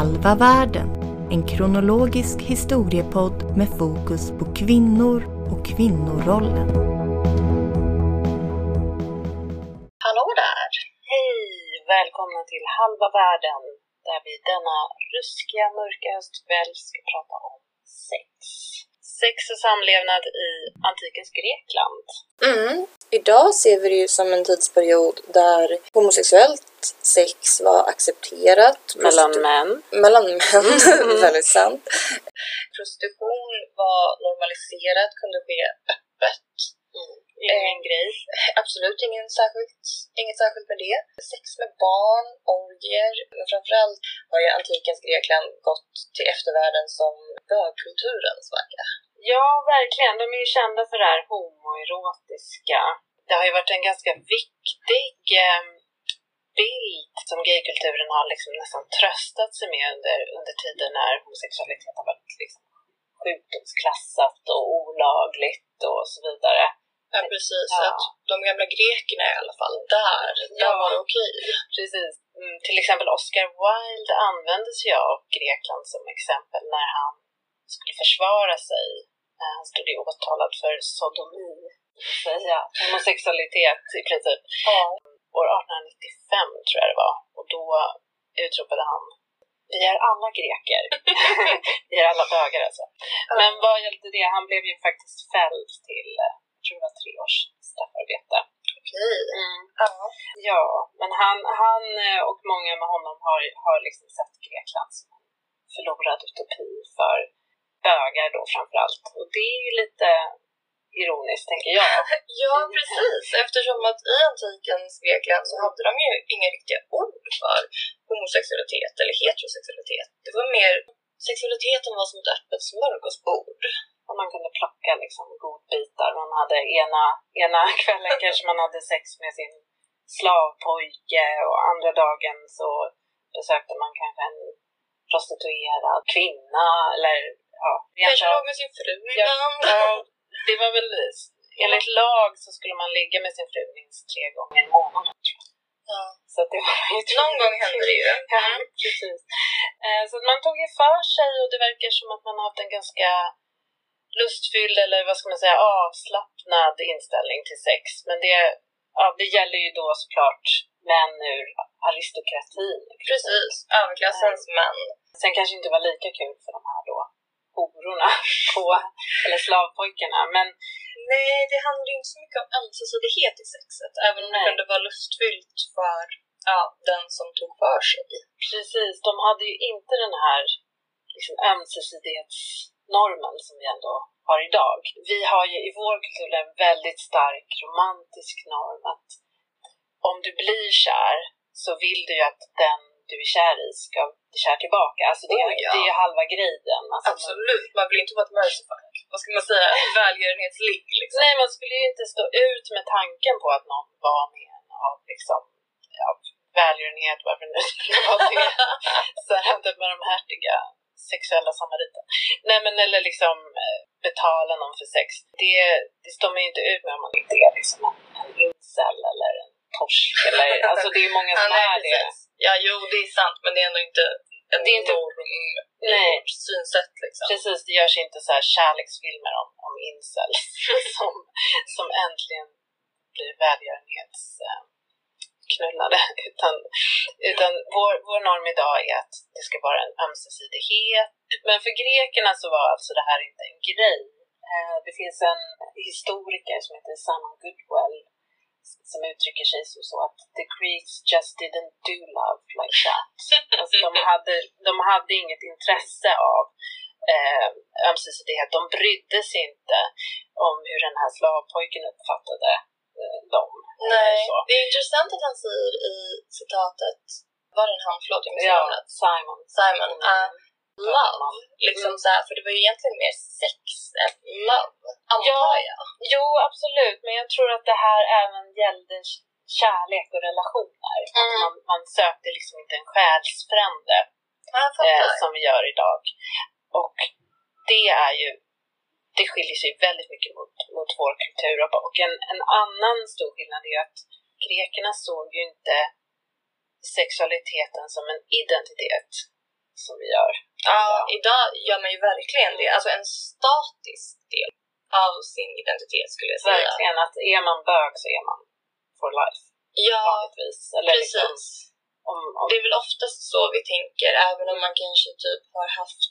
Halva världen, en kronologisk historiepodd med fokus på kvinnor och kvinnorollen. Hallå där! Hej! Välkomna till Halva världen där vi denna ruskiga mörka höstkväll ska prata om. Sex och samlevnad i antikens Grekland. Mm. Idag ser vi det ju som en tidsperiod där homosexuellt sex var accepterat. Mellan män. Mellan män, Mm. väldigt sant. Prostitution var normaliserat, kunde ske öppet. Ingen grej. Absolut ingen särskilt, inget särskilt med det. Sex med barn, orgier, men framförallt har ju antikens Grekland gått till eftervärlden som bögkulturens vagga. Ja, verkligen. De är ju kända för det här homoerotiska. Det har ju varit en ganska viktig eh, bild som gaykulturen har liksom nästan tröstat sig med under, under tiden när homosexualitet har varit liksom sjukdomsklassat och olagligt och så vidare. Ja precis, Ja. att de gamla grekerna i alla fall, där, där Ja. var det okej. Precis. Mm, till exempel Oscar Wilde använde sig av Grekland som exempel när han skulle försvara sig. Eh, Han stod ju åtalad för sodomi, säga homosexualitet i princip. Ja. År 1895 tror jag det var. Och då utropade han vi är alla greker. vi är alla bögar alltså. Men vad hjälpte det? Han blev ju faktiskt fälld till, jag tror det var tre års straffarbete. Okej. Mm. Ja. Ja, men han, han eh, och många med honom har, har liksom sett Grekland som en förlorad utopi för bögar då framförallt. Och det är ju lite ironiskt tänker jag. ja, precis. Eftersom att i antikens Grekland så hade de ju inga riktiga ord för homosexualitet eller heterosexualitet. Det var mer, sexualiteten var som ett öppet smörgåsbord. Och man kunde plocka liksom godbitar. Man hade ena, ena kvällen kanske man hade sex med sin slavpojke och andra dagen så besökte man kanske en prostituerad kvinna eller ja, Kanske låg med sin fru ibland. ja, det var väl enligt lag så skulle man ligga med sin fru minst tre gånger i månaden. Ja. Så det var ju Någon gång hände det ju. Ja, precis. Eh, Så man tog ju för sig och det verkar som att man har haft en ganska lustfylld eller vad ska man säga avslappnad inställning till sex. Men det, ja, det gäller ju då såklart män ur aristokratin. Precis, överklassens män. Sen kanske inte var lika kul för de här då hororna på, eller slavpojkarna. Men Nej, det handlar ju inte så mycket om ömsesidighet i sexet. Även om det Nej. kunde vara lustfyllt för ja, den som tog för sig. Precis, de hade ju inte den här liksom, ömsesidighetsnormen som vi ändå har idag. Vi har ju i vår kultur en väldigt stark romantisk norm att om du blir kär så vill du ju att den du är kär i ska kär tillbaka. Alltså det, Oh, ja. det är ju halva grejen. Alltså, man, Absolut, man vill inte vara ett mercyfuck. Vad ska man säga? Välgörenhetsligg liksom. nej, man skulle ju inte stå ut med tanken på att någon var med en av liksom, ja, välgörenhet, varför nu skulle vara det. Så här den barmhärtiga sexuella samariten. Nej men eller liksom eh, betala någon för sex. Det, det står man ju inte ut med om man inte är liksom en, en incel eller en torsk eller alltså det är många Ja, som nej, är det. Ja, jo, det är sant, men det är ändå inte en Det är inte- norm Nej. synsätt liksom. Precis, det görs inte så här kärleksfilmer om, om incels som, som äntligen blir välgörenhetsknullade. Utan, utan vår, vår norm idag är att det ska vara en ömsesidighet. Men för grekerna så var alltså det här inte en grej. Eh, Det finns en historiker som heter Simon Goodwell som uttrycker sig som så att the Greeks just didn't do love like that. Alltså de, hade, de hade inget intresse av eh, ömsesidighet. De brydde sig inte om hur den här slavpojken uppfattade eh, dem. Nej, Så. det är intressant att han säger i citatet, var det han? Förlåt, jag missade Ja. Simon. Simon. Mm. Uh, love. Liksom Mm. så här, för det var ju egentligen mer sex än love, antar Ja. jag. Jo, absolut. Men jag tror att det här även gällde kärlek och relationer. Att Mm. man, man sökte liksom inte en själsfrände eh, som vi gör idag. Och det är ju det skiljer sig väldigt mycket mot, mot vår kultur. Och och en, en annan stor skillnad är att grekerna såg ju inte sexualiteten som en identitet som vi gör. Ja, idag gör man ju verkligen det. Alltså en statisk del av sin identitet skulle jag säga. Verkligen, att är man bög så är man for life Ja, vanligtvis. Eller liksom, precis. om, om, Det är väl oftast så vi tänker, även om man kanske typ har haft,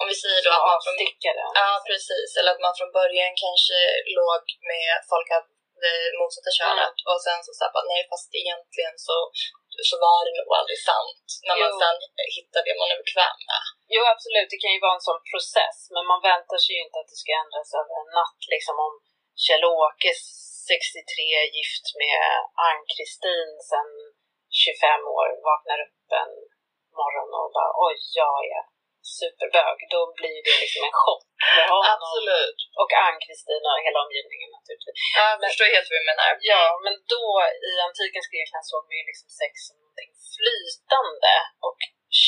om vi säger då att man från avstickare. Ja, precis. Eller att man från början kanske låg med folk av det motsatta könet och sen så sa bara nej fast egentligen så, så var det nog aldrig sant. När man Jo. sen hittar det man är bekväm med. Jo absolut, det kan ju vara en sån process men man väntar sig ju inte att det ska ändras över en natt. Liksom om Kjell-Åke 63 är gift med Ann-Kristin sen 25 år vaknar upp en morgon och bara oj jag är superbög. Då blir det liksom en chock för honom. Absolut. Och Ann-Kristin och hela omgivningen naturligtvis. Ja, jag förstår helt vad du menar. Ja, men då i antikens Grekland såg man ju liksom sex som någonting flytande och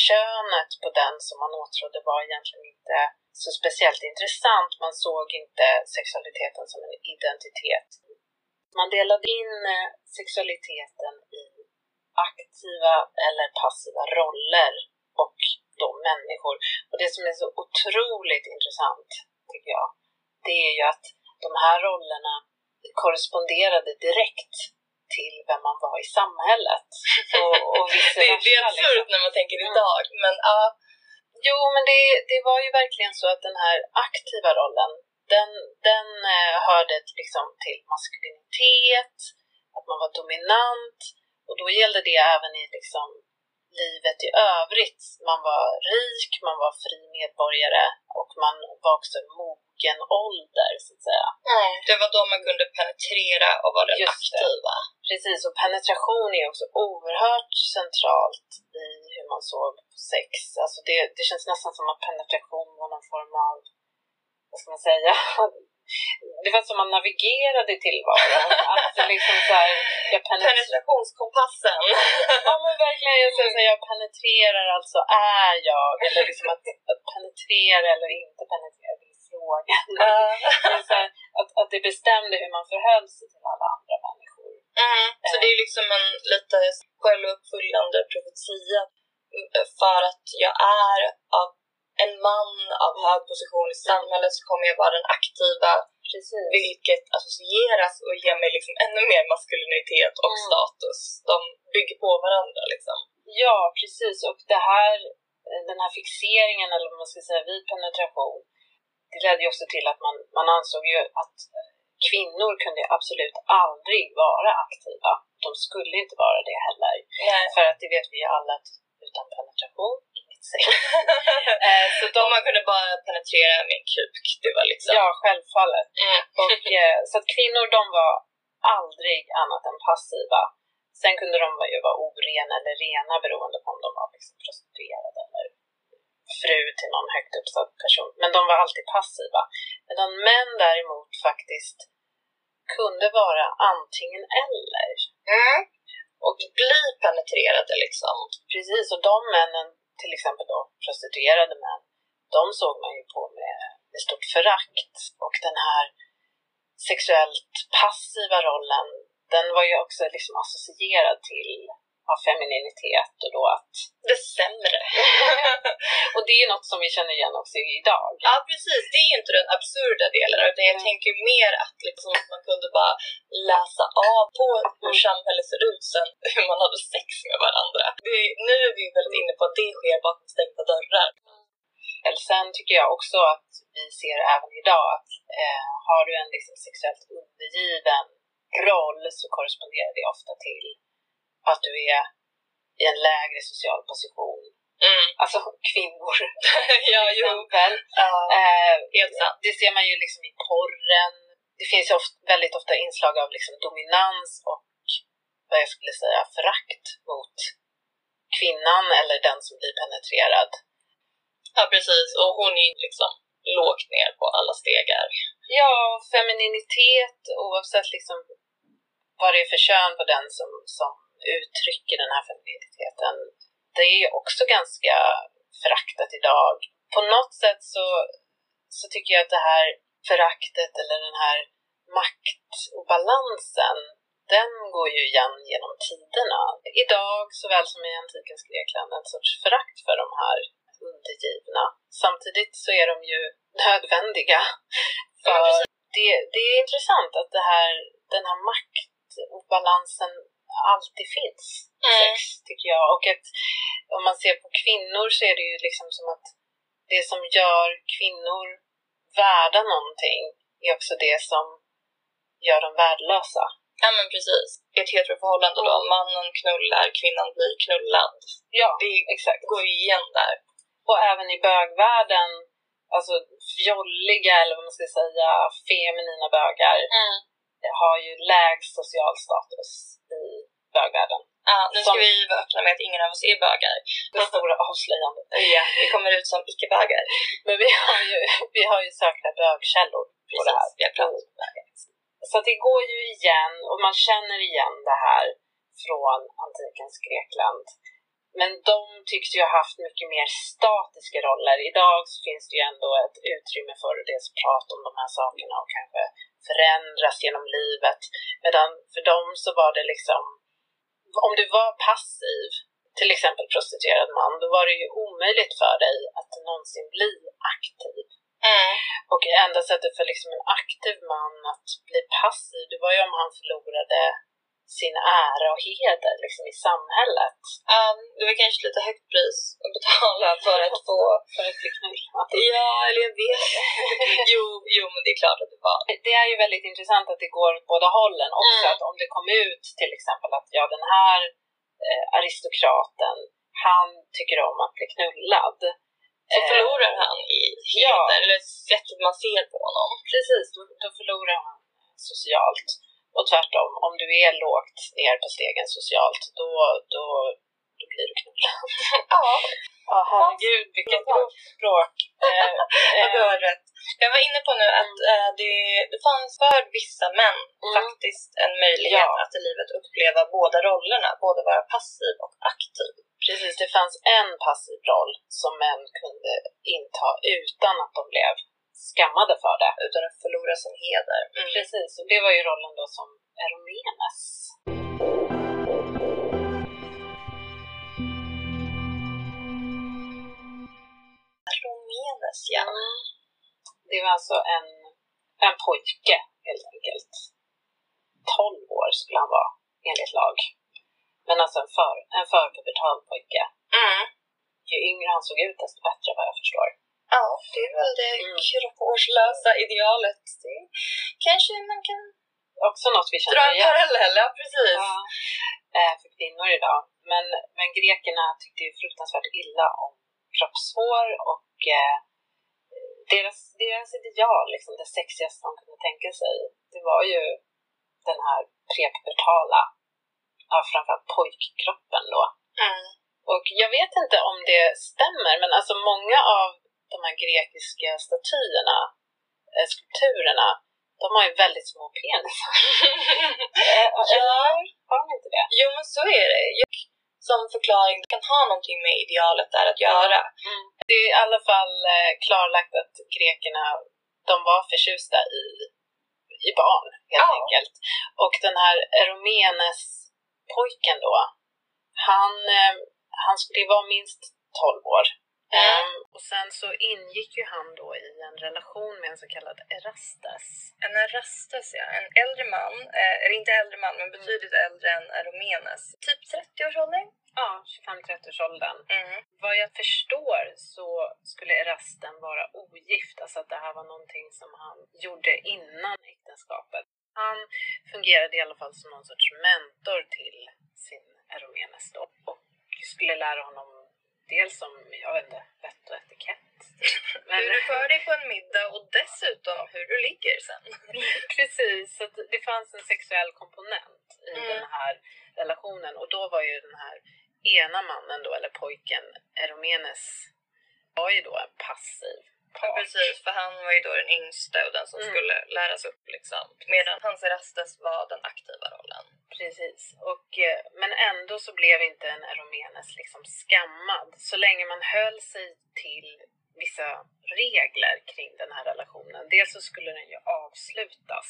könet på den som man åtrådde var egentligen inte så speciellt intressant. Man såg inte sexualiteten som en identitet. Man delade in eh, sexualiteten i aktiva eller passiva roller och då människor. Och det som är så otroligt intressant, tycker jag, det är ju att de här rollerna korresponderade direkt till vem man var i samhället. Och, och Det, versa. det är absurt liksom. när man tänker Mm. idag, men ja. Jo, men det, det var ju verkligen så att den här aktiva rollen, den, den eh, hörde liksom, till maskulinitet, att man var dominant och då gällde det även i liksom, livet i övrigt. Man var rik, man var fri medborgare och man var också mogen ålder, så att säga. Mm. Det var då man kunde penetrera och vara den det. aktiva. Precis, och penetration är också oerhört centralt i hur man såg på sex. Alltså det, det känns nästan som att penetration var någon form av, vad ska man säga, det var som man navigerade i tillvaron. Det liksom så här, jag penetrerar, Penetrationskompassen. ja men verkligen, jag säger så här, jag penetrerar, alltså är jag, eller liksom att, att penetrera eller inte penetrera, det är frågan. Så här, att, att det bestämde hur man förhöll sig till alla andra människor. Mm. Så det är liksom en lite självuppfyllande profetia. För att jag är av en man av hög position i samhället så kommer jag vara den aktiva Precis. vilket associeras och ger mig liksom ännu mer maskulinitet och Mm. status. De bygger på varandra liksom. Ja, precis. Och det här, eh, den här fixeringen, eller vad man ska säga, vid penetration, det ledde ju också till att man, man ansåg ju att kvinnor kunde absolut aldrig vara aktiva. De skulle inte vara det heller. Nej. För att det vet vi ju alla att utan penetration, sex. De man kunde bara penetrera en kuk. Det var liksom... Ja, självfallet. Mm. Och, eh, så att kvinnor de var aldrig annat än passiva. Sen kunde de ju vara orena eller rena beroende på om de var liksom prostituerade eller fru till någon högt uppsatt person. Men de var alltid passiva. Medan män däremot faktiskt kunde vara antingen eller. Mm. Och bli penetrerade liksom. Precis, och de männen, till exempel då prostituerade män, de såg man ju på med, med stort förakt. Och den här sexuellt passiva rollen, den var ju också liksom associerad till ja, femininitet och då att... Det sämre. Och det är något som vi känner igen också idag. Ja precis, det är ju inte den absurda delen utan jag Mm. tänker mer att liksom, man kunde bara läsa av på hur samhället ser ut sen hur man hade sex med varandra. Det, nu är vi väldigt inne på att det sker bakom stängda dörrar. Sen tycker jag också att vi ser även idag att eh, har du en liksom sexuellt undergiven roll så korresponderar det ofta till att du är i en lägre social position. Mm. Alltså kvinnor ja, till jo. exempel. Ja, Eh, helt sant. det ser man ju liksom i porren. Det finns ju ofta, väldigt ofta inslag av liksom dominans och vad jag skulle säga förakt mot kvinnan eller den som blir penetrerad. Ja, precis. Och hon är liksom lågt ner på alla stegar. Ja, femininitet oavsett liksom vad det är för kön på den som, som uttrycker den här femininiteten. Det är ju också ganska föraktat idag. På något sätt så, så tycker jag att det här föraktet eller den här maktobalansen den går ju igen genom tiderna. Idag såväl som i antikens Grekland en sorts förakt för de här undergivna. Samtidigt så är de ju nödvändiga. För det, det är intressant att det här, den här maktobalansen alltid finns i Mm. sex, tycker jag. Och att om man ser på kvinnor så är det ju liksom som att det som gör kvinnor värda någonting är också det som gör dem värdelösa. Ja men precis. I ett heteroförhållande då, mannen knullar, kvinnan blir knullad. Ja, Det exakt. går ju igen där. Och även i bögvärlden, alltså fjolliga eller vad man ska säga, feminina bögar har ju lägst social status i bögvärlden. Ja, nu ska Som- vi vara öppna med att ingen av oss är bögar. Det stora avslöjandet. Ja, vi kommer ut som icke-bögar. Men vi har ju, vi har ju säkra bögkällor på det här. Precis, vi har pratat om bögar. Så det går ju igen och man känner igen det här från antikens Grekland. Men de tycks ju ha haft mycket mer statiska roller. Idag finns det ju ändå ett utrymme för att dels prata om de här sakerna och kanske förändras genom livet. Medan för dem så var det liksom, om du var passiv, till exempel prostituerad man, då var det ju omöjligt för dig att någonsin bli aktiv. Mm. Och enda sättet för liksom en aktiv man att bli passiv, det var ju om han förlorade sin ära och heder liksom, i samhället. Ja, det var kanske lite högt pris att betala för att få... För att bli knullad. Ja, eller jag vet jo, jo, men det är klart att det var. Det är ju väldigt intressant att det går åt båda hållen också. Mm. Att om det kom ut till exempel att ja, den här eh, aristokraten, han tycker om att bli knullad. Så Eh, förlorar han i Ja. heder, eller sättet man ser på honom. Precis, då, då förlorar han socialt. Och tvärtom, om du är lågt ner på stegen socialt, då, då, då blir du knullad. Ja, Ja, herregud, vilket grovt språk. Eh, du eh, har rätt. Jag var inne på nu att eh, det, det fanns för vissa män Mm. faktiskt en möjlighet Ja. att i livet uppleva båda rollerna, både vara passiv och aktiv. Precis, det fanns en passiv roll som män kunde inta utan att de blev skammade för det. Utan att förlora sin heder. Mm. Precis, och det var ju rollen då som Eromenes. Romenes, ja. Det var alltså en, en pojke helt enkelt. 12 år skulle han vara enligt lag. Men alltså en, för, en förpubertal pojke. Mm. Ju yngre han såg ut desto bättre vad jag förstår. Ja, det är väl det Mm. idealet. Det kanske man kan Också något vi dra känner en igen. parallell, ja precis. Ja, eh, för kvinnor idag. Men, men grekerna tyckte ju fruktansvärt illa om kroppshår och eh, deras, deras ideal, liksom det sexigaste de kunde tänka sig, det var ju den här prepubertala, ja, framförallt pojkkroppen då. Mm. Och jag vet inte om det stämmer, men alltså många av de här grekiska statyerna, eh, skulpturerna, de har ju väldigt små penisar. Ja, Har de inte det? jo men så är det. Jag, som förklaring, kan ha någonting med idealet där att göra. Mm. Det är i alla fall eh, klarlagt att grekerna, de var förtjusta i, i barn helt Ja. enkelt. Och den här Eromenes-pojken då, han, eh, han skulle vara minst 12 år. Mm. Och sen så ingick ju han då i en relation med en så kallad Erastes. En Erastes, ja. En äldre man, eh, eller inte äldre man, men betydligt äldre än Eromenes. Typ 30-årsåldern? Ja, 25-30-årsåldern. Mm. Vad jag förstår så skulle Erasten vara ogift, alltså att det här var någonting som han gjorde innan äktenskapet. Han fungerade i alla fall som någon sorts mentor till sin Eromenes då och skulle lära honom dels om, jag vet inte, vett och etikett. Men, Hur du för dig på en middag och dessutom hur du ligger sen. precis, så det fanns en sexuell komponent i Mm. den här relationen och då var ju den här ena mannen då, eller pojken, Eromenes, var ju då en passiv Ja, part. precis, för han var ju då den yngsta och den som Mm. skulle läras upp liksom. Medan hans Erastes var den aktiva rollen. Precis. Och, eh, men ändå så blev inte en Eromenes liksom skammad. Så länge man höll sig till vissa regler kring den här relationen. Dels så skulle den ju avslutas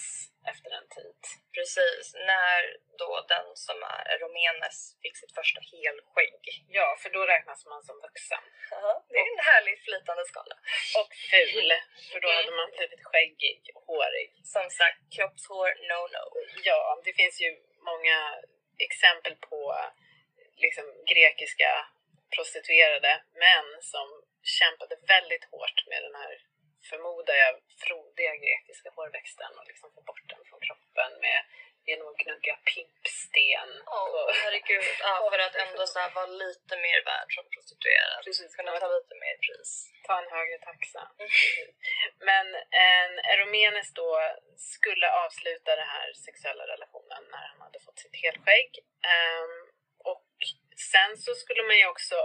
efter en tid. Precis, när då den som är Romenes fick sitt första helskägg. Ja, för då räknas man som vuxen. Ja, det är en härlig flytande skala. Och ful, för då hade man blivit skäggig och hårig. Som sagt, kroppshår, no no. Ja, det finns ju många exempel på liksom, grekiska prostituerade män som kämpade väldigt hårt med den här, förmodar jag, frodiga grekiska hårväxten och liksom få bort den från kroppen med, genom att gnugga pimpsten. Åh, på- herregud. Ja, för att ändå så vara lite mer värd som prostituerad. Precis, Kunna ta lite mer pris. ta en högre taxa. Men en Eromenes då skulle avsluta den här sexuella relationen när han hade fått sitt helskägg. Ehm, och sen så skulle man ju också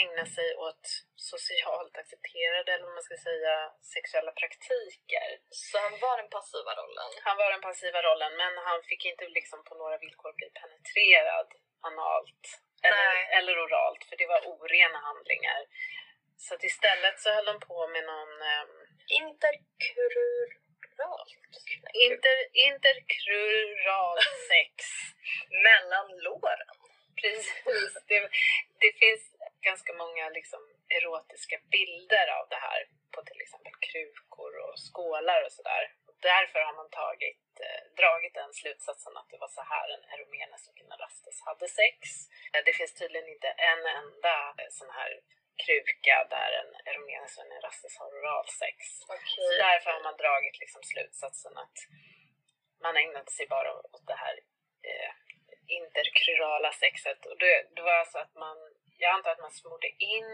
ägna sig åt socialt accepterade, eller vad man ska säga, sexuella praktiker. Så han var den passiva rollen. Han var den passiva rollen, men han fick inte liksom på några villkor bli penetrerad analt eller, eller oralt, för det var orena handlingar. Så att istället så höll de på med någon um, Interkuralt. inter, interkrural sex. Mellan låren. Precis. Det, det finns ganska många liksom, erotiska bilder av det här på till exempel krukor och skålar och sådär. Därför har man tagit, eh, dragit den slutsatsen att det var så här en Eromenes och Erastes hade sex. Eh, Det finns tydligen inte en enda eh, sån här kruka där en Eromenes och en Erastes har oralsex. Okej. Så därför har man dragit liksom slutsatsen att man ägnade sig bara åt det här eh, interkrurala sexet. Och det, det var alltså att man, jag antar att man smorde in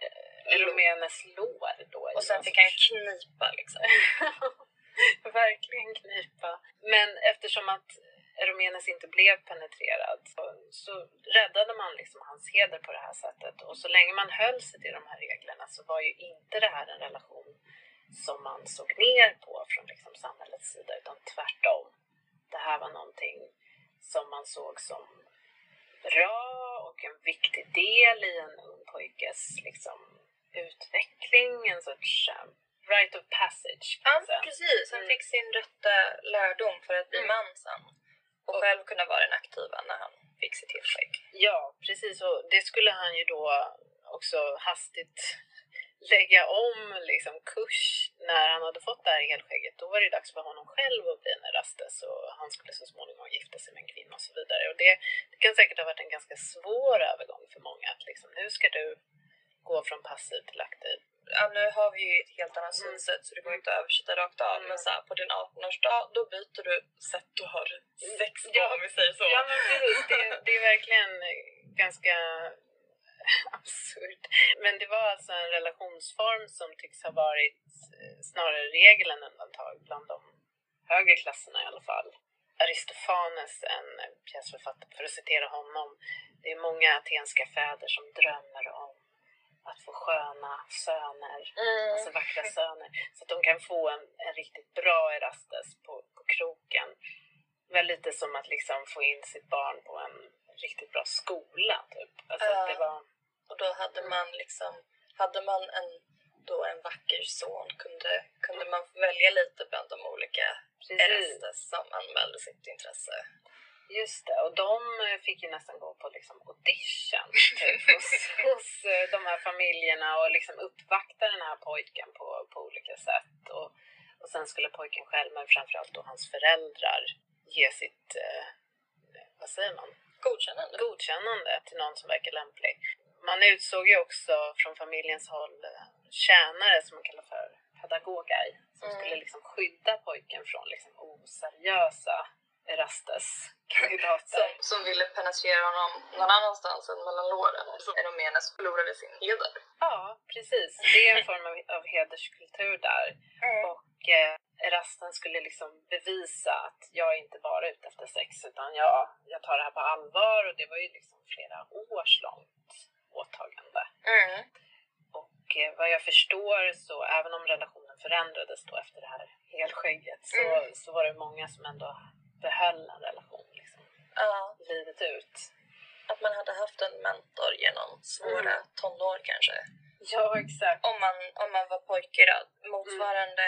eh, Eromenes lår då. Och sen fick han knipa liksom. Verkligen knipa. Men eftersom att Eromenes inte blev penetrerad så, så räddade man liksom hans heder på det här sättet. Och så länge man höll sig till de här reglerna så var ju inte det här en relation som man såg ner på från liksom samhällets sida utan tvärtom. Det här var någonting som man såg som bra och en viktig del i en ung pojkes liksom, utveckling, en sorts um, rite of passage. Ja, säga. precis. Han Mm. fick sin rätta lärdom för att bli Mm. man sen. Och Och- själv kunna vara den aktiva när han fick sitt helskägg. Ja, precis. Och det skulle han ju då också hastigt lägga om liksom, kurs när han hade fått det här helskägget. Då var det dags för honom själv att bli en Erastes och han skulle så småningom gifta sig med en kvinna och så vidare. Och det, det kan säkert ha varit en ganska svår övergång för många. Att liksom, nu ska du gå från passiv till aktiv. Ja, nu har vi ju ett helt annat Mm. synsätt så det går inte att översätta rakt av. Mm. Men så här, på din 18-årsdag, då byter du sätt du har sex på Ja. om vi säger så. Ja, men precis. Det, det är verkligen ganska absurt. Men det var alltså en relationsform som tycks ha varit eh, snarare regel än undantag bland de högre klasserna i alla fall. Aristofanes, en pjäsförfattare, för att citera honom, det är många atenska fäder som drömmer om att få sköna söner Mm. alltså vackra söner. Så att de kan få en, en riktigt bra Erastes på, på kroken. Väl lite som att liksom få in sitt barn på en riktigt bra skola. Typ. Alltså att det var, Och då hade man liksom, hade man en, då en vacker son kunde, kunde man välja lite bland de olika Erestes som anmälde sitt intresse. just det. Och de eh, fick ju nästan gå på liksom audition typ, hos, hos eh, de här familjerna och liksom uppvakta den här pojken på, på olika sätt. Och, och sen skulle pojken själv, men framförallt då hans föräldrar, ge sitt, eh, vad säger man? Godkännande. godkännande till någon som verkar lämplig. Man utsåg ju också från familjens håll eh, tjänare som man kallar för pedagoger som Mm. skulle liksom skydda pojken från liksom oseriösa Erastes-kandidater. Som, som ville penetrera honom någon annanstans än mellan låren. Eromenes förlorade sin heder. Ja, precis. Det är en form av, av hederskultur där. Och eh, Erasten skulle liksom bevisa att jag är inte bara ute efter sex utan jag, jag tar det här på allvar och det var ju liksom flera års långt åtagande. Mm. Och eh, vad jag förstår så även om relationen förändrades då efter det här helskägget så, Mm. så var det många som ändå behöll en relation liksom, Ja, livet ut. att man hade haft en mentor genom svåra Mm. tonår kanske. Ja, exakt. Om man, om man var pojke då. Motsvarande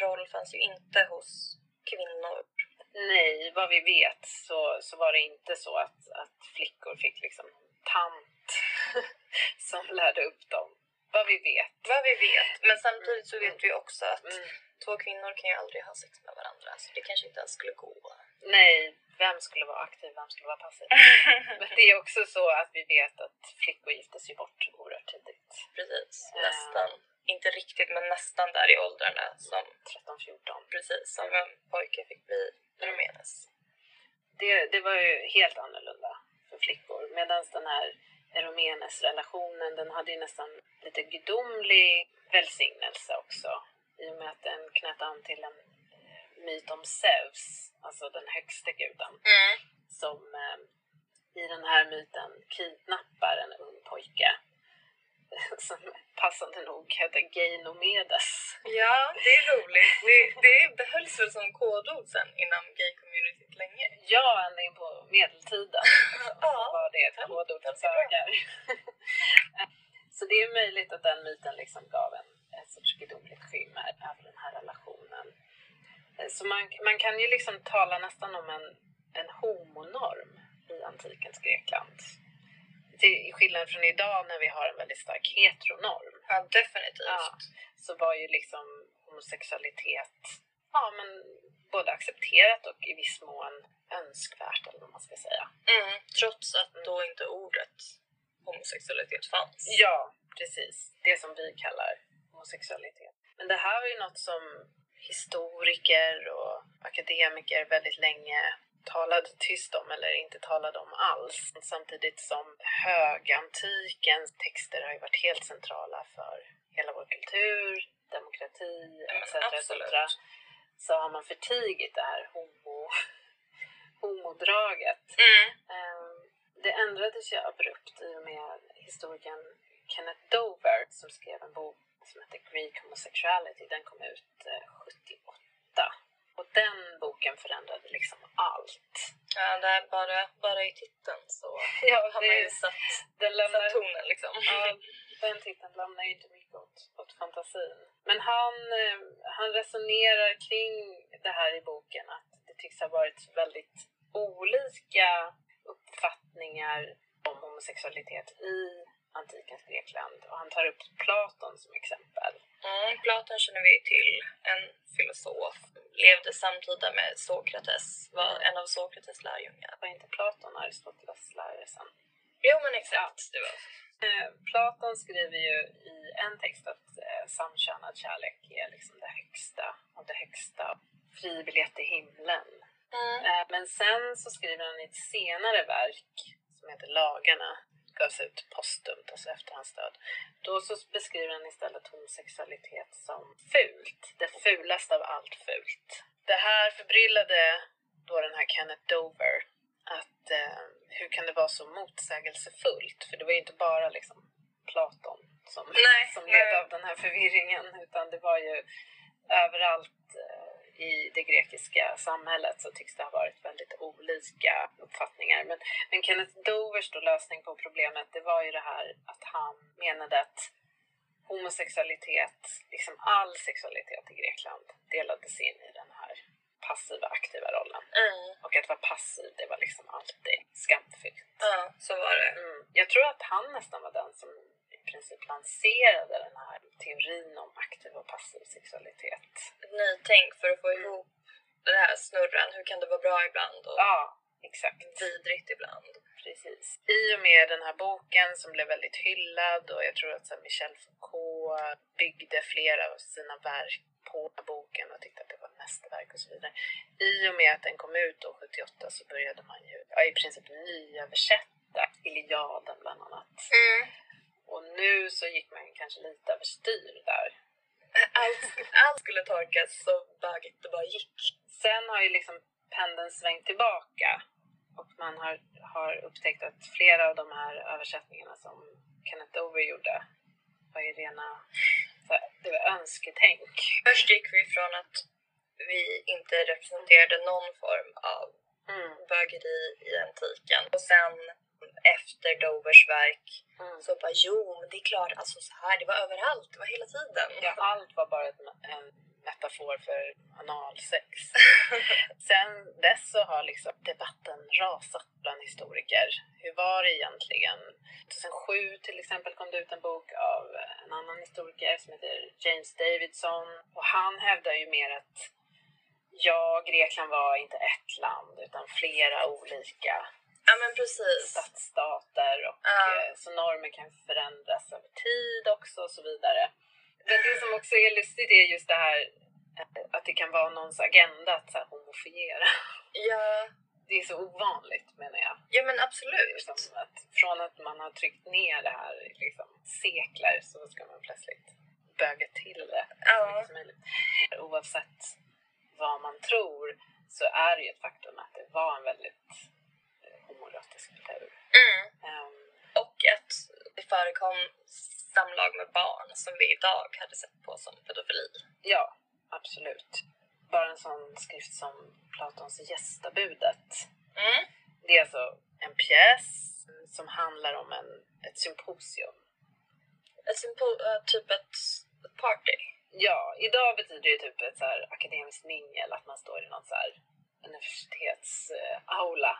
roll fanns ju inte hos kvinnor. Nej, vad vi vet så, så var det inte så att, att flickor fick liksom tant som lärde upp dem. Vad vi vet. Vad vi vet. Men samtidigt så vet vi också att Mm. två kvinnor kan ju aldrig ha sex med varandra. Så det kanske inte ens skulle gå. Nej, vem skulle vara aktiv, vem skulle vara passiv? Men det är också så att vi vet att flickor giftes ju bort oerhört tidigt. Precis. Ja. Nästan. Inte riktigt men nästan där i åldrarna som, 13-14. precis, som en pojke fick bli Romenes. Det, det var ju helt annorlunda för flickor. Medan den här Eromenes-relationen, den hade ju nästan lite gudomlig välsignelse också. I och med att den knöt an till en eh, myt om Zeus, alltså den högste guden. Mm. som eh, i den här myten kidnappar en ung pojke som passande nog heter Geinomedes. Ja, det är roligt. Det, det behölls väl som kodord sen inom gay-communityt länge. Ja, ända in på medeltiden Ja, var det ett kodord för bögar. så det är möjligt att den myten liksom gav en ett sorts gudomligt skimmer över den här relationen. Eh, Så man, man kan ju liksom tala nästan om en, en homonorm i antikens Grekland. Till skillnad från idag när vi har en väldigt stark heteronorm Ja, definitivt. Ja. så var ju liksom homosexualitet ja, men både accepterat och i viss mån önskvärt eller vad man ska säga. Mm, trots att då inte ordet homosexualitet fanns. Ja, precis. Det som vi kallar homosexualitet. Men det här var ju något som historiker och akademiker väldigt länge talade tyst om eller inte talade om alls. Samtidigt som högantikens texter har ju varit helt centrala för hela vår kultur, demokrati etc. etc. Så har man förtigit det här homo, homodraget. Mm. Ehm, Det ändrades ju abrupt i och med historikern Kenneth Dover som skrev en bok som heter Greek Homosexuality. Den kom ut eh, 78. Och den boken förändrade liksom allt. Ja, det är bara, bara i titeln så Ja, har man ju satt, den lämnar, satt tonen liksom. ja, den titeln lämnar ju inte mycket åt, åt fantasin. Men han, eh, han resonerar kring det här i boken att det tycks ha varit väldigt olika uppfattningar om homosexualitet i antikens Grekland. Och han tar upp Platon som exempel. Mm, Platon känner vi till, en filosof. Levde samtida med Sokrates, var en av Sokrates lärjungar. Var inte Platon Aristoteles lärare sen? Jo men exakt, det var Eh, Platon skriver ju i en text att eh, samkönad kärlek är liksom det högsta av det högsta. Fri biljett till himlen. mm. Eh, men sen så skriver han i ett senare verk som heter Lagarna, gavs ut postumt, alltså efter hans död. Då så beskriver han istället homosexualitet som fult. Det fulaste av allt fult. Det här förbryllade då den här Kenneth Dover att eh, hur kan det vara så motsägelsefullt? För det var ju inte bara liksom Platon som, Nej, som nej. led av den här förvirringen utan det var ju överallt eh, i det grekiska samhället så tycks det ha varit väldigt olika uppfattningar. Men, men Kenneth Dovers då lösning på problemet det var ju det här att han menade att homosexualitet, liksom all sexualitet i Grekland delades in i den här passiva aktiva rollen. Mm. Och att vara passiv, det var liksom alltid skamfyllt. Ja, så var det. Mm. Jag tror att han nästan var den som i princip lanserade den här teorin om aktiv och passiv sexualitet. Ett nytänk för att få ihop den här snurran. Hur kan det vara bra ibland och Ja, exakt. vidrigt ibland? Precis. I och med den här boken som blev väldigt hyllad och jag tror att så Michel Foucault byggde flera av sina verk på boken och tyckte att det var ett mästerverk och så vidare. I och med att den kom ut då 78 så började man ju ja, i princip nyöversätta Iliaden bland annat. Mm. Och nu så gick man kanske lite överstyr där. Allt, allt skulle torkas så bögigt det bara gick. Sen har ju liksom pendeln svängt tillbaka och man har, har upptäckt att flera av de här översättningarna som Kenneth Dover gjorde var ju rena här, det var önsketänk. Först gick vi från att vi inte representerade någon form av Mm. bögeri i antiken och sen efter Dovers verk Mm. så bara jo, men det är klart, alltså så här, det var överallt, det var hela tiden. Ja, allt var bara ett, en metafor för analsex. Sen dess så har liksom debatten rasat bland historiker. Hur var det egentligen? 2007 till exempel kom det ut en bok av en annan historiker som heter James Davidson och han hävdar ju mer att ja, Grekland var inte ett land utan flera olika Ja men precis. stadsstater och Ja. eh, så normer kan förändras över tid också och så vidare. Men det som också är lustigt är just det här eh, att det kan vara någons agenda att så här, homofiera. Ja, Det är så ovanligt menar jag. ja men absolut. som att från att man har tryckt ner det här i liksom, sekler så ska man plötsligt böga till det så Ja. mycket som möjligt. Oavsett vad man tror så är det ju ett faktum att det var en väldigt eh, homoerotisk kultur. Mm. Ehm, Och att det förekom samlag med barn som vi idag hade sett på som pedofili. Ja, absolut. Bara en sån skrift som Platons Gästabudet. Mm. Det är alltså en pjäs som handlar om en, ett symposium. Ett sympo- äh, typ ett, ett party. Ja, idag betyder det typ ett så här akademiskt mingel, att man står i någon så här universitetsaula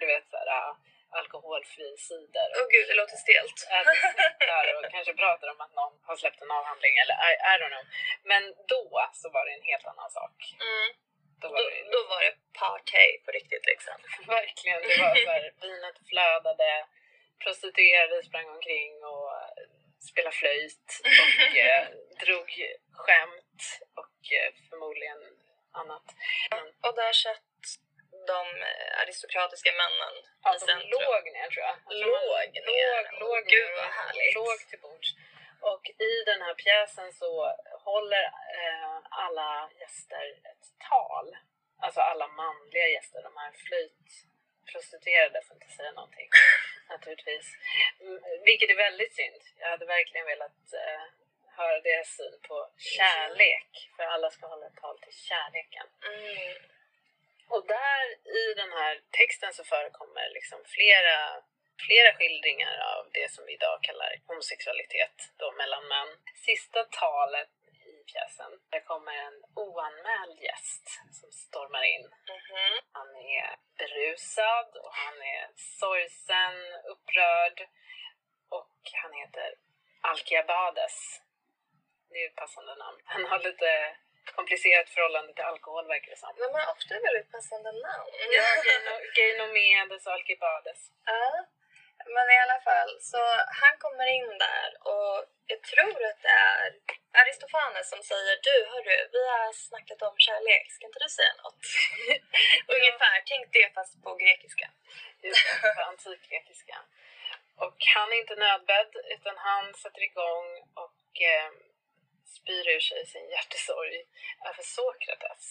du vet så här alkoholfri cider. Åh gud, det låter stelt. snittar och kanske pratar om att någon har släppt en avhandling eller I, I don't know. Men då så var det en helt annan sak. Mm. Då Då, var det då var det party på riktigt liksom. Verkligen, det var så här, vinet flödade, prostituerade sprang omkring och eh, spelade flöjt och eh, drog skämt och eh, förmodligen annat. Men, Och där satt de eh, aristokratiska männen ja, i centrum. låg ner tror jag. Man- Låg ner? Låg, låg Gud, vad härligt. Låg till bords. Och i den här pjäsen så håller eh, alla gäster ett tal. Alltså alla manliga gäster, de här flöjtprostituerade får inte säga någonting naturligtvis. Mm, vilket är väldigt synd. Jag hade verkligen velat eh, höra deras syn på kärlek. För alla ska hålla ett tal till kärleken. Mm. Och där i den här texten så förekommer liksom flera, flera skildringar av det som vi idag kallar homosexualitet då mellan män. Sista talet i pjäsen, där kommer en oanmäld gäst som stormar in. Mhm. Han är berusad och han är sorgsen, upprörd och han heter Alkiabades. Det är ett passande namn. Han har lite komplicerat förhållande till alkohol verkar det som. De har ofta väldigt passande namn. Ja, Geinomedes och Alkibades. Ja, men i alla fall, så han kommer in där och jag tror att det är Aristofanes som säger du hörru, vi har snackat om kärlek, ska inte du säga något? Ungefär, tänk det fast på grekiska. Just det, på antikgrekiska. Och han är inte nödbedd utan han sätter igång och eh, spyr ur sig sin hjärtesorg över Sokrates.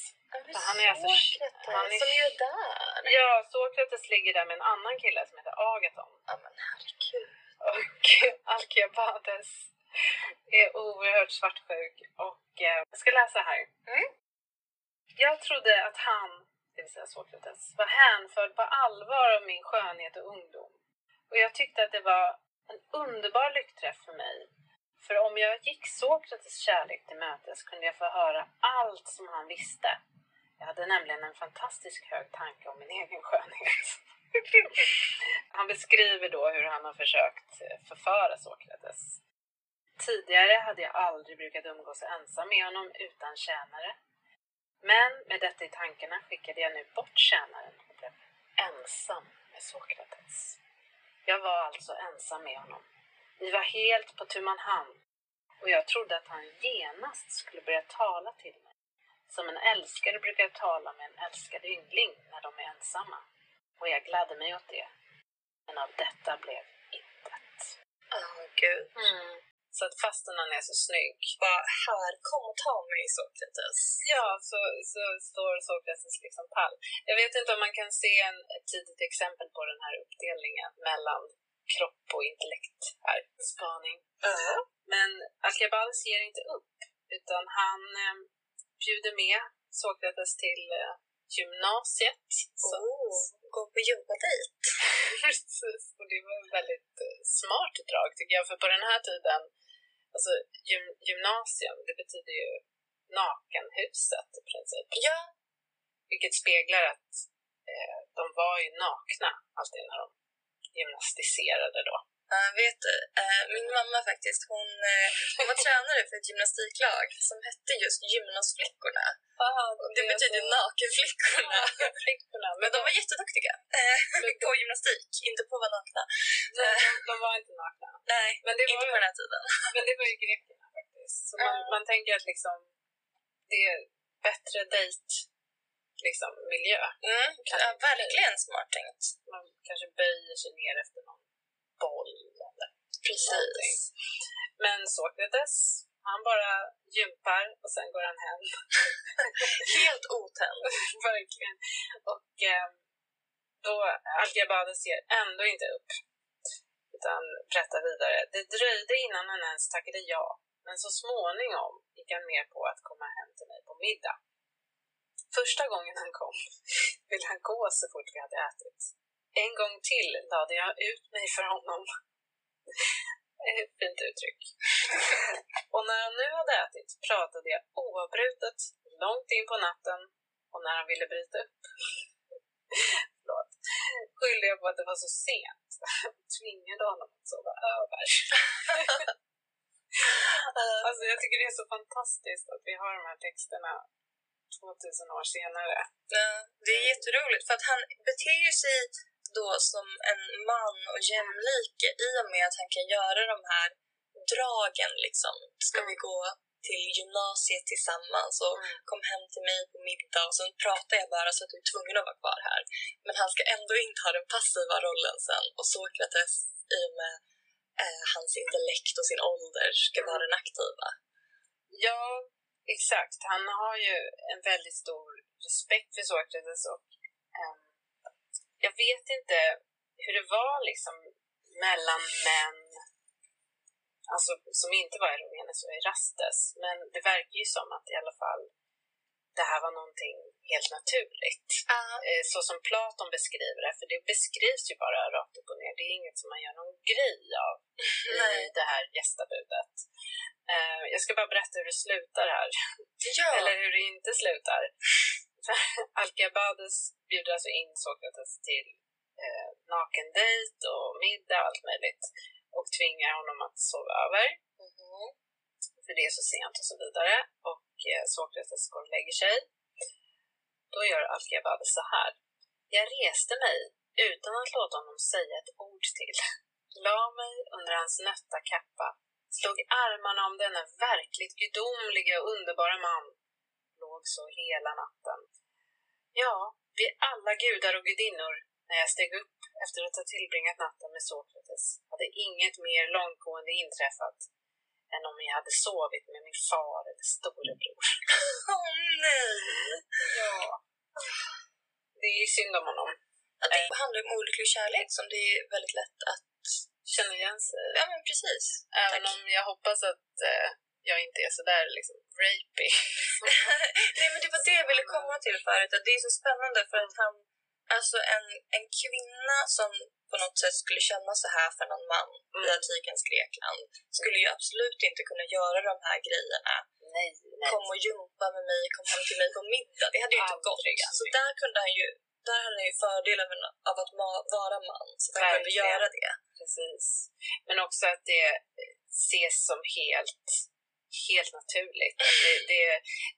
Så han är alltså- Sokrates, han är- som är där. Ja, Sokrates ligger där med en annan kille som heter Agaton. Ja men herregud. Och Alkiabades är oerhört svartsjuk och eh, jag ska läsa här. Mm. Jag trodde att han, det vill säga Sokrates, var hänförd på allvar av min skönhet och ungdom. Och jag tyckte att det var en underbar lyckträff för mig. För om jag gick Sokrates kärlek till mötes kunde jag få höra allt som han visste. Jag hade nämligen en fantastisk hög tanke om min egen skönhet. Han beskriver då hur han har försökt eh, förföra Sokrates. Tidigare hade jag aldrig brukat umgås ensam med honom utan tjänare. Men med detta i tankarna skickade jag nu bort tjänaren och blev ensam med Sokrates. Jag var alltså ensam med honom. Vi var helt på tu man hand och jag trodde att han genast skulle börja tala till mig. Som en älskare brukar tala med en älskad yngling när de är ensamma. Och jag gladde mig åt det. Men av detta blev intet. Åh gud. Så att fastän han är så snygg. Bara här, kom och ta mig Sokrates. Ja, så, så står Sokrates liksom pall. Jag vet inte om man kan se en, ett tidigt exempel på den här uppdelningen mellan kropp och intellekt här. Spaning. Ja. Men Alcibiades ger inte upp, utan han eh, bjuder med Sokrates till eh, gymnasiet. Så, Oh, gå på gympatejt. Precis, och det var en väldigt eh, smart drag tycker jag, för på den här tiden, alltså gym, gymnasium, det betyder ju nakenhuset i princip. Ja, Vilket speglar att eh, de var ju nakna alltid när de gymnastiserade då. Ja, vet du, eh, min mamma faktiskt, hon, eh, hon var tränare för ett gymnastiklag som hette just Gymnasflickorna. Och det betyder nakenflickorna. Nakenflickorna. Men de var jätteduktiga eh, på gymnastik, inte på att vara nakna. de, de var inte nakna. Nej, Men det inte var, på den här tiden. men det var ju grekerna faktiskt. Så man, man tänker att liksom, det är bättre dejt liksom, miljö. Mm, ja, verkligen smart tänkt. Man kanske böjer sig ner efter någon boll eller Precis. Men Sokrates, han bara gympar och sen går han hem. Helt otänd. Verkligen. Och eh, då Alcibiades ger ändå inte upp. Utan berättar vidare. Det dröjde innan han ens tackade ja. Men så småningom gick han med på att komma hem till mig på middag. Första gången han kom ville han gå så fort vi hade ätit. En gång till lade jag ut mig för honom. Ett fint uttryck. Och när han nu hade ätit pratade jag oavbrutet långt in på natten och när han ville bryta upp förlåt, skyllde jag på att det var så sent tvingade honom att sova över. Alltså jag tycker det är så fantastiskt att vi har de här texterna 2000 år senare. Ja, det är jätteroligt för att han beter sig då som en man och jämlike i och med att han kan göra de här dragen liksom. Ska vi gå till gymnasiet tillsammans och Mm. kom hem till mig på middag och sen pratar jag bara så att du är tvungen att vara kvar här. Men han ska ändå inte ha den passiva rollen sen och Sokrates i och med eh, hans intellekt och sin ålder ska vara den aktiva. Ja, exakt. Han har ju en väldigt stor respekt för Sokrates och ehm, jag vet inte hur det var liksom mellan män alltså, som inte var Eromenes och Erastes. Men det verkar ju som att i alla fall det här var någonting helt naturligt. Eh, Så som Platon beskriver det, för det beskrivs ju bara rakt upp och. Det är inget som man gör någon grej av i det här gästabudet. Eh, Jag ska bara berätta hur det slutar här. Ja, Eller hur det inte slutar. Alcibiades bjuder alltså in Sokrates till eh, nakendejt och middag och allt möjligt och tvingar honom att sova över Mhm. för det är så sent och så vidare. Och eh, Sokrates går och lägger sig. Då gör Alcibiades så här. Jag reste mig utan att låta honom säga ett ord till. La mig under hans nötta kappa, slog armarna om denna verkligt gudomliga och underbara man. Låg så hela natten. Ja, vi alla gudar och gudinnor. När jag steg upp efter att ha tillbringat natten med Sokrates hade inget mer långtgående inträffat än om jag hade sovit med min far eller storebror. Åh nej! Ja. Det är synd om honom. Att det handlar om olycklig kärlek som det är väldigt lätt att... Känner igen sig. Ja men precis. Även tack. om jag hoppas att eh, jag inte är sådär liksom rapey. Nej men det var det jag ville komma till förut, att det är så spännande för att han, alltså en, en kvinna som på något sätt skulle känna så här för någon man i Mm. antikens Grekland skulle ju absolut inte kunna göra de här grejerna. Nej, nej. Kom och jumpa med mig, kom hem till mig på middag. Det hade ju inte gått. Så där kunde han ju, där hade han ju fördel av, att vara man, så att han kunde göra det. Precis. Men också att det ses som helt, helt naturligt. Det, det,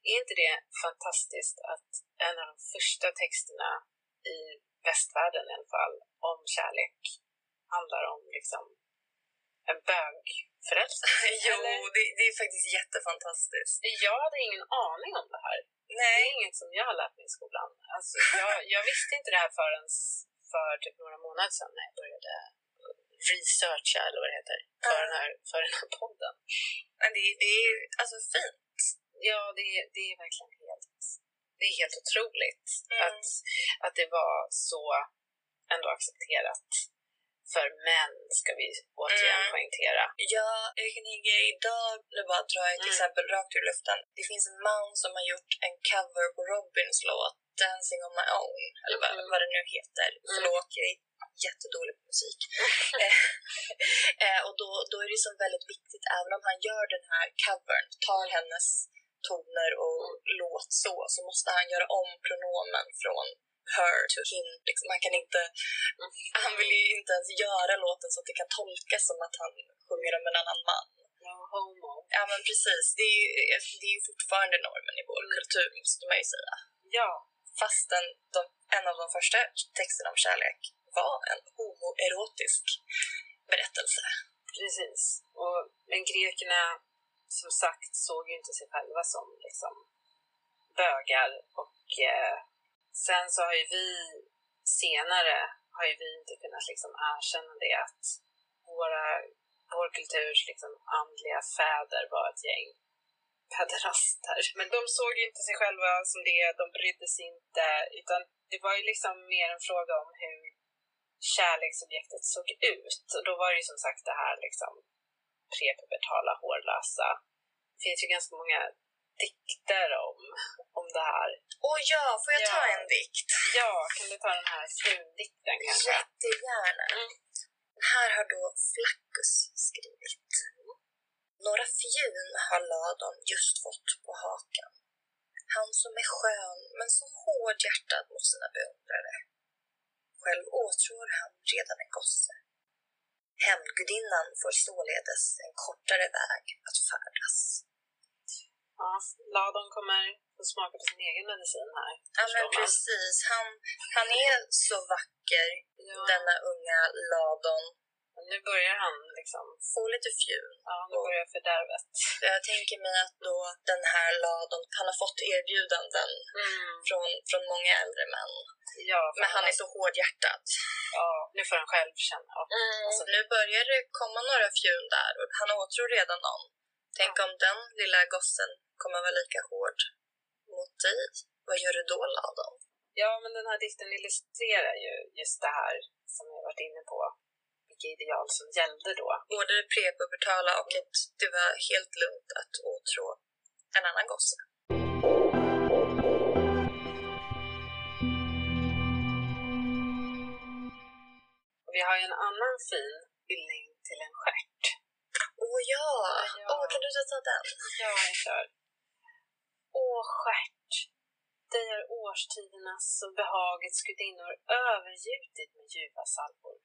är inte det fantastiskt att en av de första texterna i västvärlden i alla fall om kärlek handlar om liksom en bögförälskelse? Jo, det, det är faktiskt jättefantastiskt. Jag hade ingen aning om det här. Det Nej. är inget som jag har lärt mig i skolan. Alltså, jag, jag visste inte det här förrän för typ några månader sedan när jag började researcha, eller vad det heter, för, Ja. den, här, för den här podden. Men det, det är alltså fint. Ja, det, är- det är verkligen helt, det är helt otroligt Mm. att, att det var så ändå accepterat för män, ska vi återigen Mm. poängtera. Ja, jag kan tänka idag, nu bara jag ett Mm. exempel rakt ur luften. Det finns en man som har gjort en cover på Robins låt Dancing on my own, eller vad, Mm. vad det nu heter. Förlåt, jag är jättedålig på musik. Eh, eh, och då, då är det som väldigt viktigt, även om han gör den här covern, tar hennes toner och låt så, så måste han göra om pronomen från her to him. Liksom, han kan inte, han vill ju inte ens göra låten så att det kan tolkas som att han sjunger om en annan man. No homo. Ja men precis, det är ju, det är ju fortfarande normen i vår kultur måste man ju säga. Ja, Fastän de, en av de första texterna om kärlek var en homoerotisk berättelse. precis. Och, men grekerna, som sagt, såg ju inte sig själva som liksom, bögar. Och eh, sen så har ju vi senare har ju vi inte kunnat liksom erkänna det att våra, vår kulturs liksom andliga fäder var ett gäng pederaster. Men de såg ju inte sig själva som det, de brydde sig inte, utan det var ju liksom mer en fråga om hur kärleksobjektet såg ut. Och då var det ju som sagt det här liksom prepubertala, hårlösa. Det finns ju ganska många dikter om, om det här. Och ja, får jag ta Ja. en dikt? Ja, kan du ta den här frundikten kanske? Jättegärna. Mm. Den här har då Flaccus skrivit. Några fjun har Ladon just fått på hakan. Han som är skön men så hårdhjärtad mot sina beundrare. Själv åtrår han redan en gosse. Hämndgudinnan får således en kortare väg att färdas. Ja, Ladon kommer få smaka på sin egen medicin här. Ja men precis, han, han är så vacker, Ja, denna unga Ladon. men nu börjar han liksom, Får lite fjun. ja nu börjar fördärvet. Jag tänker mig att då den här Ladon, han har fått erbjudanden Mm. från, från många äldre män. Ja, Men han är så hårdhjärtad. Ja, nu får han själv känna. Alltså, nu börjar det komma några fjun där och han åtrår redan någon. Tänk om den lilla gossen kommer vara lika hård mot dig. Vad gör du då Ladon? Ja, men den här dikten illustrerar ju just det här som jag varit inne på. Vilka ideal som gällde då. Både det prepubertala och att det var helt lugnt att åtrå en annan gosse. Och vi har ju en annan fin hyllning till en stjärt. Åh ja! Ja. Åh, kan du ta den? Ja, jag kör. Åh, stjärt! Dig har årstidernas och behagets gudinnor övergjutit med ljuva salvor.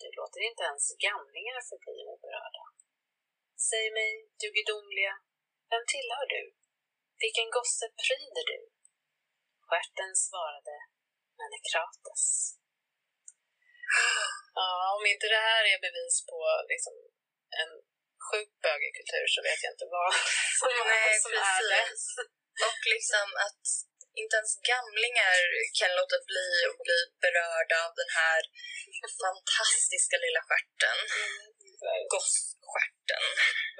Du låter inte ens gamlingar förbli oberörda. Säg mig, du gudomliga, vem tillhör du? Vilken gosse pryder du? Stjärten svarade, Menekrates. Ja, om inte det här är bevis på liksom, en sjuk bögekultur så vet jag inte vad som, Nej, som är det. Och liksom att inte ens gamlingar kan låta bli att bli berörda av den här fantastiska lilla stjärten. Gossstjärten.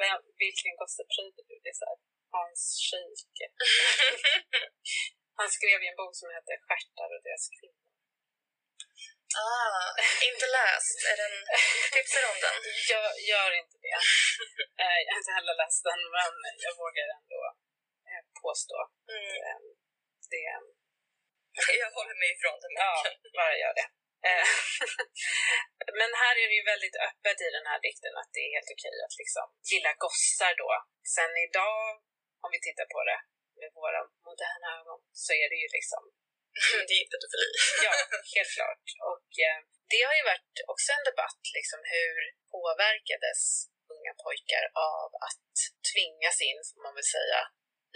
Vem, vilken gosse pryder du? Det är så här, Hans Scheike. Han skrev ju en bok som heter Stjärtar och deras kvinnor. Ah, inte läst. Är den, tipsar om den? Jag gör inte det. Eh, Jag har inte heller läst den, men jag vågar ändå eh, påstå Mm. eh, det. Jag håller mig ifrån den Ja, bara gör det. Eh, Men här är det ju väldigt öppet i den här dikten att det är helt okej att liksom gilla gossar då. Sen idag, om vi tittar på det med våra moderna ögon, så är det ju liksom Det är pedofili. Ja, helt klart. Och eh, det har ju varit också en debatt, liksom hur påverkades unga pojkar av att tvingas in, får man väl säga,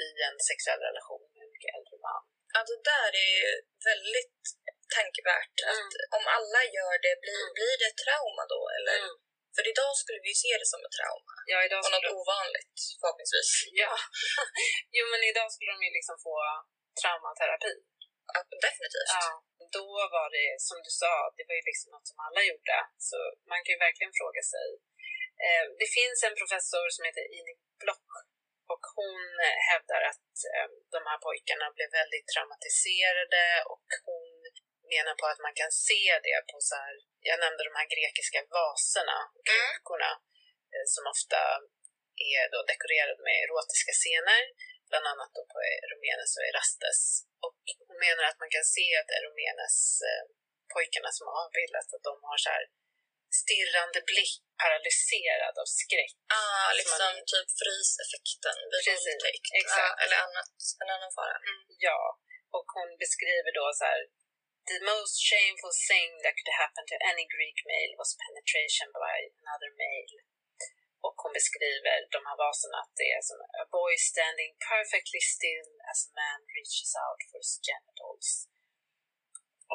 i en sexuell relation med en mycket äldre man. Ja, det där är väldigt tankevärt. Att om alla gör det, blir, Mm. blir det ett trauma då? Eller? Mm. För idag skulle vi ju se det som ett trauma. Ja, idag Och något ovanligt, förhoppningsvis. ja. jo, men idag skulle de ju liksom få traumaterapi. Ja, definitivt. Ja, då var det, som du sa, det var ju liksom något som alla gjorde. Så man kan ju verkligen fråga sig. Eh, det finns en professor som heter Ini Block och hon hävdar att eh, de här pojkarna blev väldigt traumatiserade och hon menar på att man kan se det på så här jag nämnde de här grekiska vaserna, krukorna, eh, som ofta är då dekorerade med erotiska scener, bland annat då på Eromenes och Erastes. Och hon menar att man kan se att Eromenes, eh, pojkarna som har avbildats, att de har så här stirrande blick, paralyserad av skräck. Ah, Som liksom man- typ fryseffekten vid våldtäkt. exakt. Ja, eller annat, en annan fara. Mm. Ja, och hon beskriver då så här The most shameful thing that could happen to any Greek male was penetration by another male. Och hon beskriver de här vaserna att det är som a boy standing perfectly still as a man reaches out for his genitals.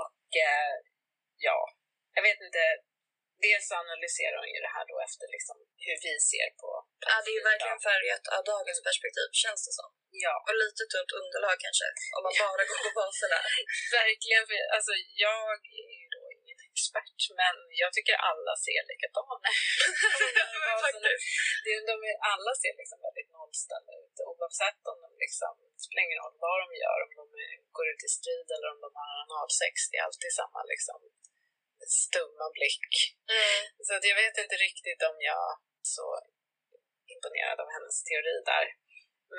Och eh, ja, jag vet inte. Dels analyserar hon ju det här då efter liksom hur vi ser på Ja, det är ju verkligen färgat av dagens perspektiv, känns det som. Ja, Och lite tunt underlag kanske, om man bara går på baserna. Verkligen. För, alltså, jag är ju då ingen expert, men jag tycker alla ser likadana faktiskt. det, de är, Alla ser liksom väldigt nollställda ut oavsett om de liksom, det spelar ingen roll vad de gör, om de går ut i strid eller om de har analsex, det är alltid samma liksom stumma blick. Mm. Så att jag vet inte riktigt om jag är så imponerad av hennes teori där.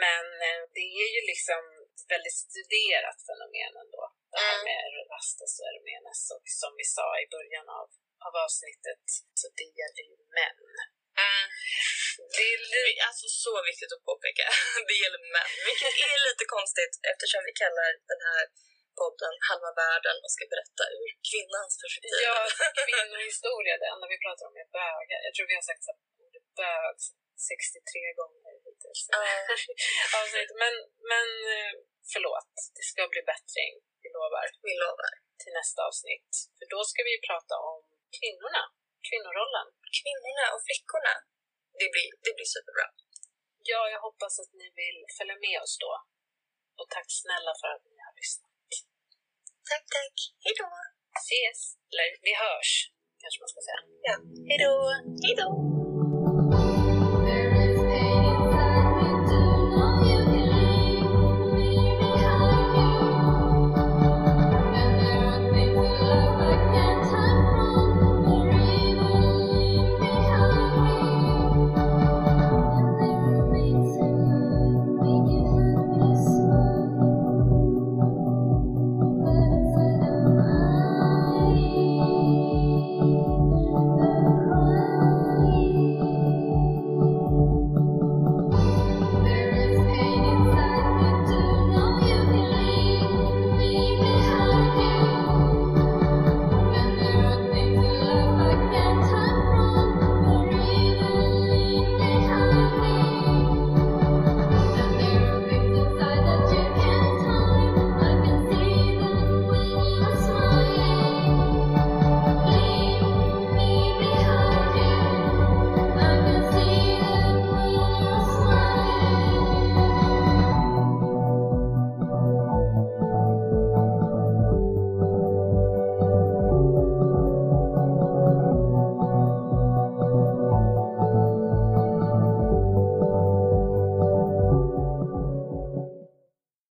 Men eh, det är ju liksom ett väldigt studerat fenomen ändå. Det här Mm. med Erastus och Eromenes och som vi sa i början av, av avsnittet, så det gäller ju män. Mm. Det är li- alltså så viktigt att påpeka. Det gäller män, vilket är lite konstigt eftersom vi kallar den här podden Halva världen och ska berätta ur kvinnans perspektiv. ja, kvinnohistoria, det enda vi pratar om är bögar. Jag tror vi har sagt så här, ordet bög 63 gånger hittills. Ja. Avsnitt. Men, men eh, förlåt, det ska bli bättring, vi lovar. Vi lovar. till nästa avsnitt. För då ska vi prata om kvinnorna, kvinnorollen. Kvinnorna och flickorna. Det blir, det blir superbra. Ja, jag hoppas att ni vill följa med oss då. Och tack snälla för att ni har lyssnat. Tack, tack. Hej då. Ses! Eller vi hörs, kanske man ska säga. Ja. Hej då! Hej då.